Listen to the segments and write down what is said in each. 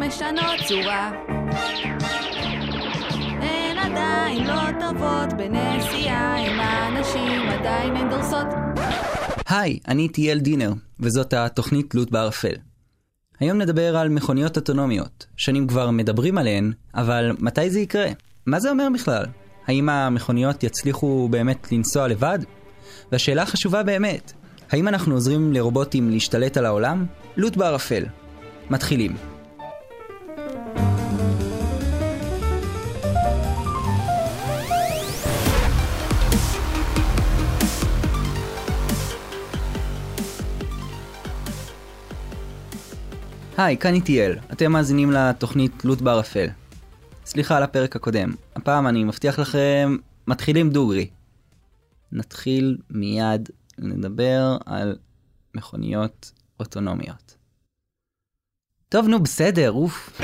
משנות צורה. הן עדיין לא טובות בנסיעה, עם האנשים עדיין הן דורסות. היי, אני טייל דינר, וזאת התוכנית תלות בערפל. היום נדבר על מכוניות אוטונומיות. שנים כבר מדברים עליהן, אבל מתי זה יקרה? מה זה אומר בכלל? האם המכוניות יצליחו באמת לנסוע לבד? והשאלה החשובה באמת, האם אנחנו עוזרים לרובוטים להשתלט על העולם? לוט בערפל. מתחילים. היי, כאן איטיאל. אתם מאזינים לתוכנית תלות בערפל. סליחה על הפרק הקודם. הפעם אני מבטיח לכם, מתחילים דוגרי. נתחיל מיד לדבר על מכוניות אוטונומיות. טוב, נו, בסדר, אוף.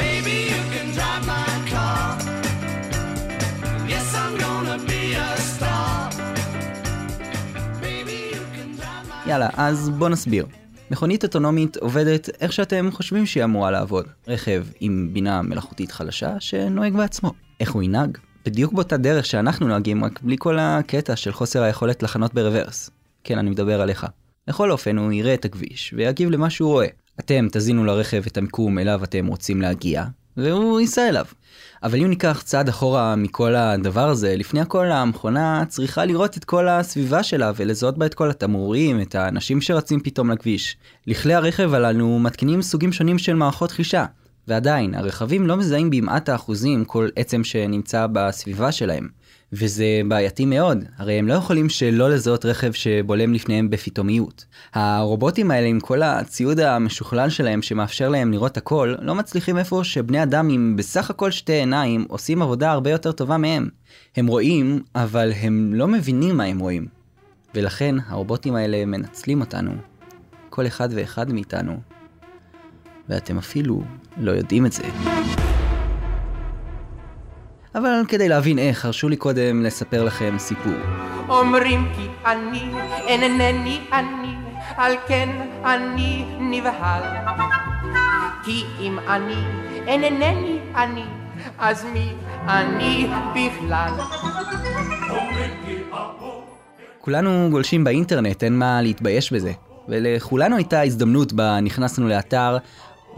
יאללה, אז בוא נסביר. מכונית אוטונומית עובדת איך שאתם חושבים שהיא אמורה לעבוד. רכב עם בינה מלאכותית חלשה שנוהג בעצמו. איך הוא ינהג? בדיוק באותה דרך שאנחנו נוהגים, רק בלי כל הקטע של חוסר היכולת לחנות ברוורס. כן, אני מדבר עליך. בכל אופן, הוא יראה את הכביש, ויגיב למה שהוא רואה. אתם תזינו לרכב את המיקום אליו אתם רוצים להגיע, והוא ייסע אליו. אבל אם ניקח צעד אחורה מכל הדבר הזה, לפני הכל המכונה צריכה לראות את כל הסביבה שלה ולזהות בה את כל התמרורים, את האנשים שרצים פתאום לכביש. לכלי הרכב הללו מתקינים סוגים שונים של מערכות חישה. ועדיין, הרכבים לא מזהים במעט האחוזים כל עצם שנמצא בסביבה שלהם. וזה בעייתי מאוד, הרי הם לא יכולים שלא לזהות רכב שבולם לפניהם בפתאומיות. הרובוטים האלה עם כל הציוד המשוכלל שלהם שמאפשר להם לראות הכל, לא מצליחים איפה שבני אדם עם בסך הכל שתי עיניים עושים עבודה הרבה יותר טובה מהם. הם רואים, אבל הם לא מבינים מה הם רואים. ולכן הרובוטים האלה מנצלים אותנו, כל אחד ואחד מאיתנו, ואתם אפילו לא יודעים את זה. אבל כדי להבין איך, הרשו לי קודם לספר לכם סיפור. אומרים כי אני אינני אני, על כן אני נבהל. כי אם אני אינני אני, אז מי אני בכלל? כולנו גולשים באינטרנט, אין מה להתבייש בזה. ולכולנו הייתה הזדמנות בה נכנסנו לאתר,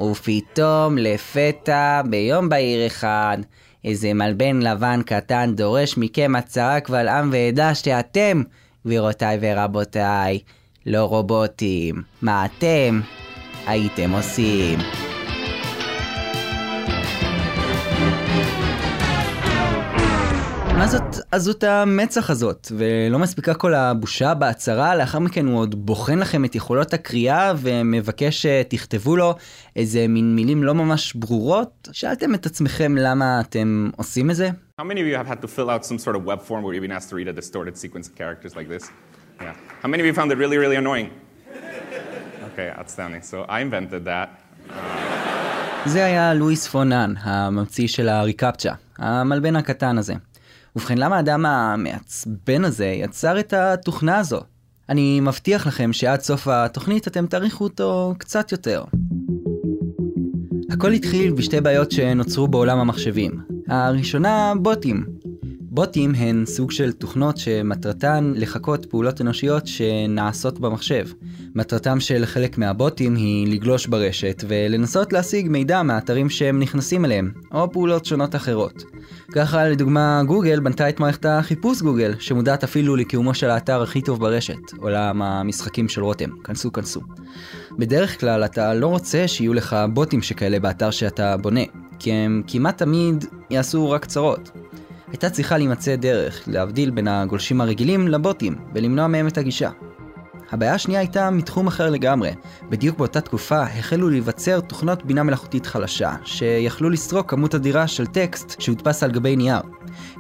ופתאום לפתע ביום בהיר אחד איזה מלבן לבן קטן דורש מכם הצהרה קבל עם ועדה שאתם, גבירותיי ורבותיי, לא רובוטים. מה אתם הייתם עושים? מה זאת עזות המצח הזאת? ולא מספיקה כל הבושה בהצהרה, לאחר מכן הוא עוד בוחן לכם את יכולות הקריאה ומבקש שתכתבו לו איזה מין מילים לא ממש ברורות? שאלתם את עצמכם למה אתם עושים את זה? How many of you have had to fill out some sort of web form where you've been asked to read a distorted sequence of characters like this? Yeah. How many of you found it really, really annoying? Okay, outstanding. So I invented that. זה היה לואיס פונן, הממציא של הריקפצ'ה, המלבן הקטן הזה. ובכן, למה האדם המעצבן הזה יצר את התוכנה הזו? אני מבטיח לכם שעד סוף התוכנית אתם תעריכו אותו קצת יותר. הכל התחיל בשתי בעיות שנוצרו בעולם המחשבים. הראשונה, בוטים. בוטים הן סוג של תוכנות שמטרתן לחקות פעולות אנושיות שנעשות במחשב. מטרתם של חלק מהבוטים היא לגלוש ברשת ולנסות להשיג מידע מהאתרים שהם נכנסים אליהם, או פעולות שונות אחרות. ככה לדוגמה גוגל בנתה את מערכת החיפוש גוגל, שמודעת אפילו לקיומו של האתר הכי טוב ברשת, עולם המשחקים של רותם. כנסו כנסו. בדרך כלל אתה לא רוצה שיהיו לך בוטים שכאלה באתר שאתה בונה, כי הם כמעט תמיד יעשו רק צרות. הייתה צריכה להימצא דרך להבדיל בין הגולשים הרגילים לבוטים ולמנוע מהם את הגישה. הבעיה השנייה הייתה מתחום אחר לגמרי. בדיוק באותה תקופה החלו להיווצר תוכנות בינה מלאכותית חלשה, שיכלו לסרוק כמות אדירה של טקסט שהודפס על גבי נייר.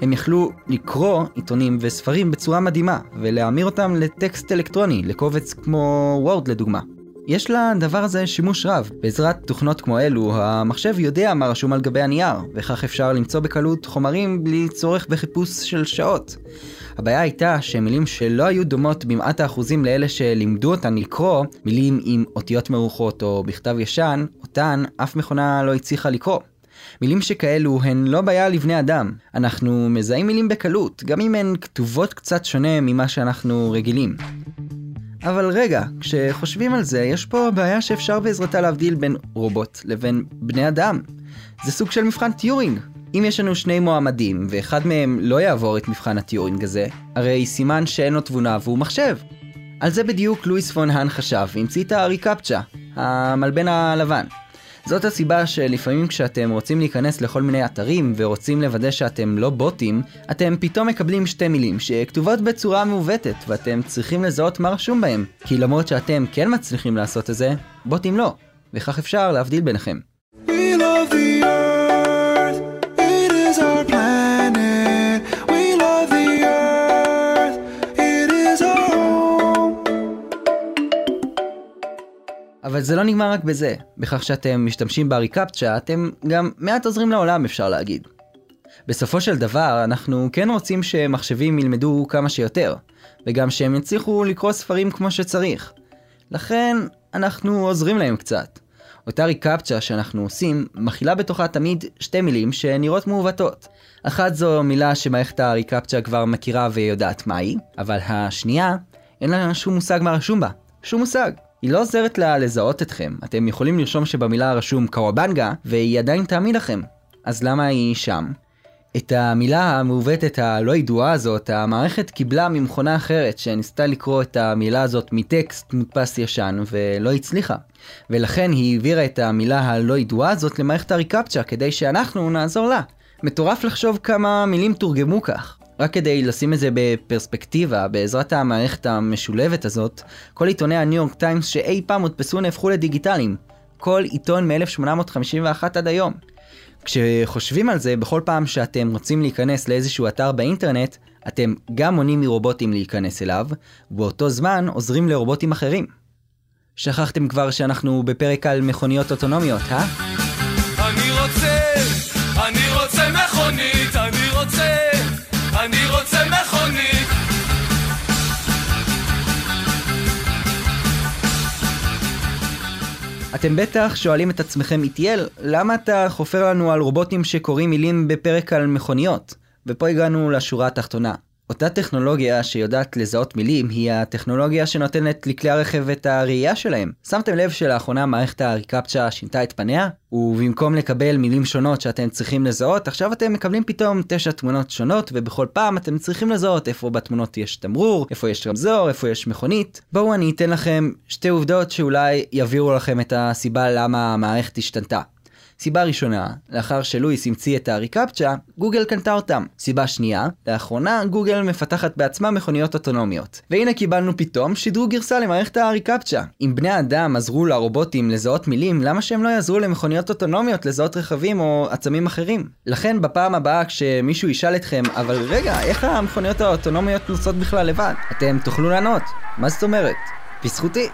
הם יכלו לקרוא עיתונים וספרים בצורה מדהימה, ולהמיר אותם לטקסט אלקטרוני, לקובץ כמו וורד לדוגמה. יש לדבר הזה שימוש רב. בעזרת תוכנות כמו אלו, המחשב יודע מה רשום על גבי הנייר, וכך אפשר למצוא בקלות חומרים בלי צורך בחיפוש של שעות. הבעיה הייתה שמילים שלא היו דומות במעט האחוזים לאלה שלימדו אותן לקרוא, מילים עם אותיות מרוחות או בכתב ישן, אותן אף מכונה לא הצליחה לקרוא. מילים שכאלו הן לא בעיה לבני אדם. אנחנו מזהים מילים בקלות, גם אם הן כתובות קצת שונה ממה שאנחנו רגילים. אבל רגע, כשחושבים על זה, יש פה בעיה שאפשר בעזרתה להבדיל בין רובוט לבין בני אדם. זה סוג של מבחן טיורינג. אם יש לנו שני מועמדים, ואחד מהם לא יעבור את מבחן הטיורינג הזה, הרי סימן שאין לו תבונה והוא מחשב. על זה בדיוק לואיס פון האן חשב והמציא את ה reCAPTCHA, המלבן הלבן. זאת הסיבה שלפעמים כשאתם רוצים להיכנס לכל מיני אתרים ורוצים לוודא שאתם לא בוטים, אתם פתאום מקבלים שתי מילים שכתובות בצורה מעוותת ואתם צריכים לזהות מה רשום בהם. כי למרות שאתם כן מצליחים לעשות את זה, בוטים לא. וכך אפשר להבדיל ביניכם. אבל זה לא נגמר רק בזה. בכך שאתם משתמשים בריקפצ'ה, אתם גם מעט עוזרים לעולם אפשר להגיד. בסופו של דבר, אנחנו כן רוצים שמחשבים ילמדו כמה שיותר, וגם שהם יצליחו לקרוא ספרים כמו שצריך. לכן, אנחנו עוזרים להם קצת. אותה ריקפצ'ה שאנחנו עושים, מכילה בתוכה תמיד שתי מילים שנראות מעוותות. אחת זו מילה שמערכת הריקפצ'ה כבר מכירה ויודעת מהי, אבל השנייה, אין לה שום מושג מה רשום בה. שום מושג. היא לא עוזרת לה לזהות אתכם. אתם יכולים לרשום שבמילה רשום קוואבנגה, והיא עדיין תאמין לכם. אז למה היא שם? את המילה המעוותת הלא ידועה הזאת, המערכת קיבלה ממכונה אחרת שניסתה לקרוא את המילה הזאת מטקסט מודפס ישן ולא הצליחה. ולכן היא העבירה את המילה הלא ידועה הזאת למערכת הריקפצ'ה כדי שאנחנו נעזור לה. מטורף לחשוב כמה מילים תורגמו כך. רק כדי לשים את זה בפרספקטיבה, בעזרת המערכת המשולבת הזאת, כל עיתוני הניו יורק טיימס שאי פעם הודפסו נהפכו לדיגיטליים. כל עיתון מ-1851 עד היום. כשחושבים על זה, בכל פעם שאתם רוצים להיכנס לאיזשהו אתר באינטרנט, אתם גם מונעים מרובוטים להיכנס אליו, ובאותו זמן עוזרים לרובוטים אחרים. שכחתם כבר שאנחנו בפרק על מכוניות אוטונומיות, אה? אני רוצה, אני רוצה מכונית, אני רוצה, רוצה מכונית. אתם בטח שואלים את עצמכם, איטיאל, למה אתה חופר לנו על רובוטים שקוראים מילים בפרק על מכוניות? ופה הגענו לשורה התחתונה. אותה טכנולוגיה שיודעת לזהות מילים היא הטכנולוגיה שנותנת לכלי הרכב את הראייה שלהם. שמתם לב שלאחרונה מערכת הריקפצ'ה שינתה את פניה? ובמקום לקבל מילים שונות שאתם צריכים לזהות, עכשיו אתם מקבלים פתאום תשע תמונות שונות, ובכל פעם אתם צריכים לזהות איפה בתמונות יש תמרור, איפה יש רמזור, איפה יש מכונית. בואו אני אתן לכם שתי עובדות שאולי יבהירו לכם את הסיבה למה המערכת השתנתה. סיבה ראשונה, לאחר שלואיס המציא את הריקפצ'ה, גוגל קנתה אותם. סיבה שנייה, לאחרונה גוגל מפתחת בעצמה מכוניות אוטונומיות. והנה קיבלנו פתאום שדרוג גרסה למערכת הריקפצ'ה. אם בני האדם עזרו לרובוטים לזהות מילים, למה שהם לא יעזרו למכוניות אוטונומיות לזהות רכבים או עצמים אחרים? לכן בפעם הבאה כשמישהו ישאל אתכם, אבל רגע, איך המכוניות האוטונומיות נוסעות בכלל לבד? אתם תוכלו לענות. מה זאת אומרת? בזכותי.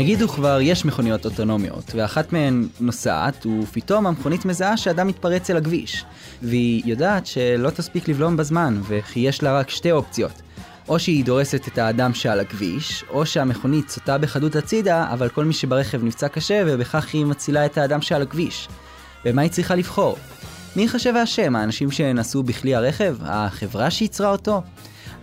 נגיד וכבר יש מכוניות אוטונומיות, ואחת מהן נוסעת, ופתאום המכונית מזהה שאדם מתפרץ אל הכביש. והיא יודעת שלא תספיק לבלום בזמן, וכי יש לה רק שתי אופציות. או שהיא דורסת את האדם שעל הכביש, או שהמכונית סוטה בחדות הצידה, אבל כל מי שברכב נפצע קשה, ובכך היא מצילה את האדם שעל הכביש. ומה היא צריכה לבחור? מי ייחשב האשם? האנשים שנסעו בכלי הרכב? החברה שייצרה אותו?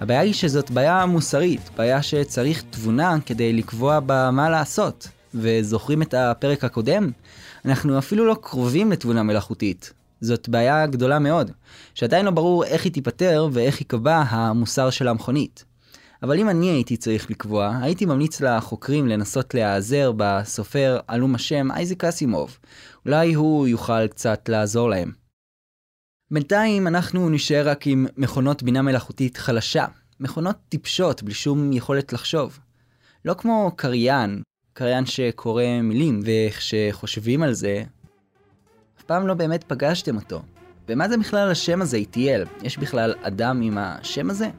הבעיה היא שזאת בעיה מוסרית, בעיה שצריך תבונה כדי לקבוע בה מה לעשות. וזוכרים את הפרק הקודם? אנחנו אפילו לא קרובים לתבונה מלאכותית. זאת בעיה גדולה מאוד, שעדיין לא ברור איך היא תיפתר ואיך ייקבע המוסר של המכונית. אבל אם אני הייתי צריך לקבוע, הייתי ממליץ לחוקרים לנסות להיעזר בסופר עלום השם אייזק אסימוב. אולי הוא יוכל קצת לעזור להם. בינתיים אנחנו נשאר רק עם מכונות בינה מלאכותית חלשה, מכונות טיפשות בלי שום יכולת לחשוב. לא כמו קריין, קריין שקורא מילים, וכשחושבים על זה, אף פעם לא באמת פגשתם אותו. ומה זה בכלל השם הזה, איטיאל? יש בכלל אדם עם השם הזה?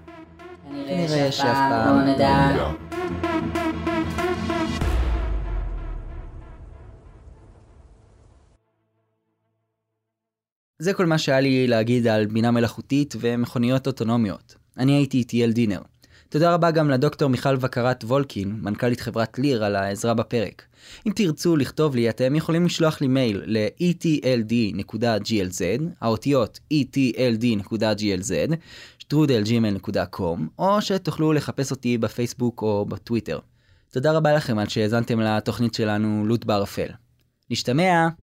כנראה שאף פעם לא נדע. זה כל מה שהיה לי להגיד על בינה מלאכותית ומכוניות אוטונומיות. אני הייתי איטיאל דינר. תודה רבה גם לדוקטור מיכל בקרת וולקין, מנכ"לית חברת ליר, על העזרה בפרק. אם תרצו לכתוב לי, אתם יכולים לשלוח לי מייל ל-etld.glz, האותיות etld.glz, שטרודלג'ימל.com, או שתוכלו לחפש אותי בפייסבוק או בטוויטר. תודה רבה לכם על שהאזנתם לתוכנית שלנו לוט בערפל. נשתמע!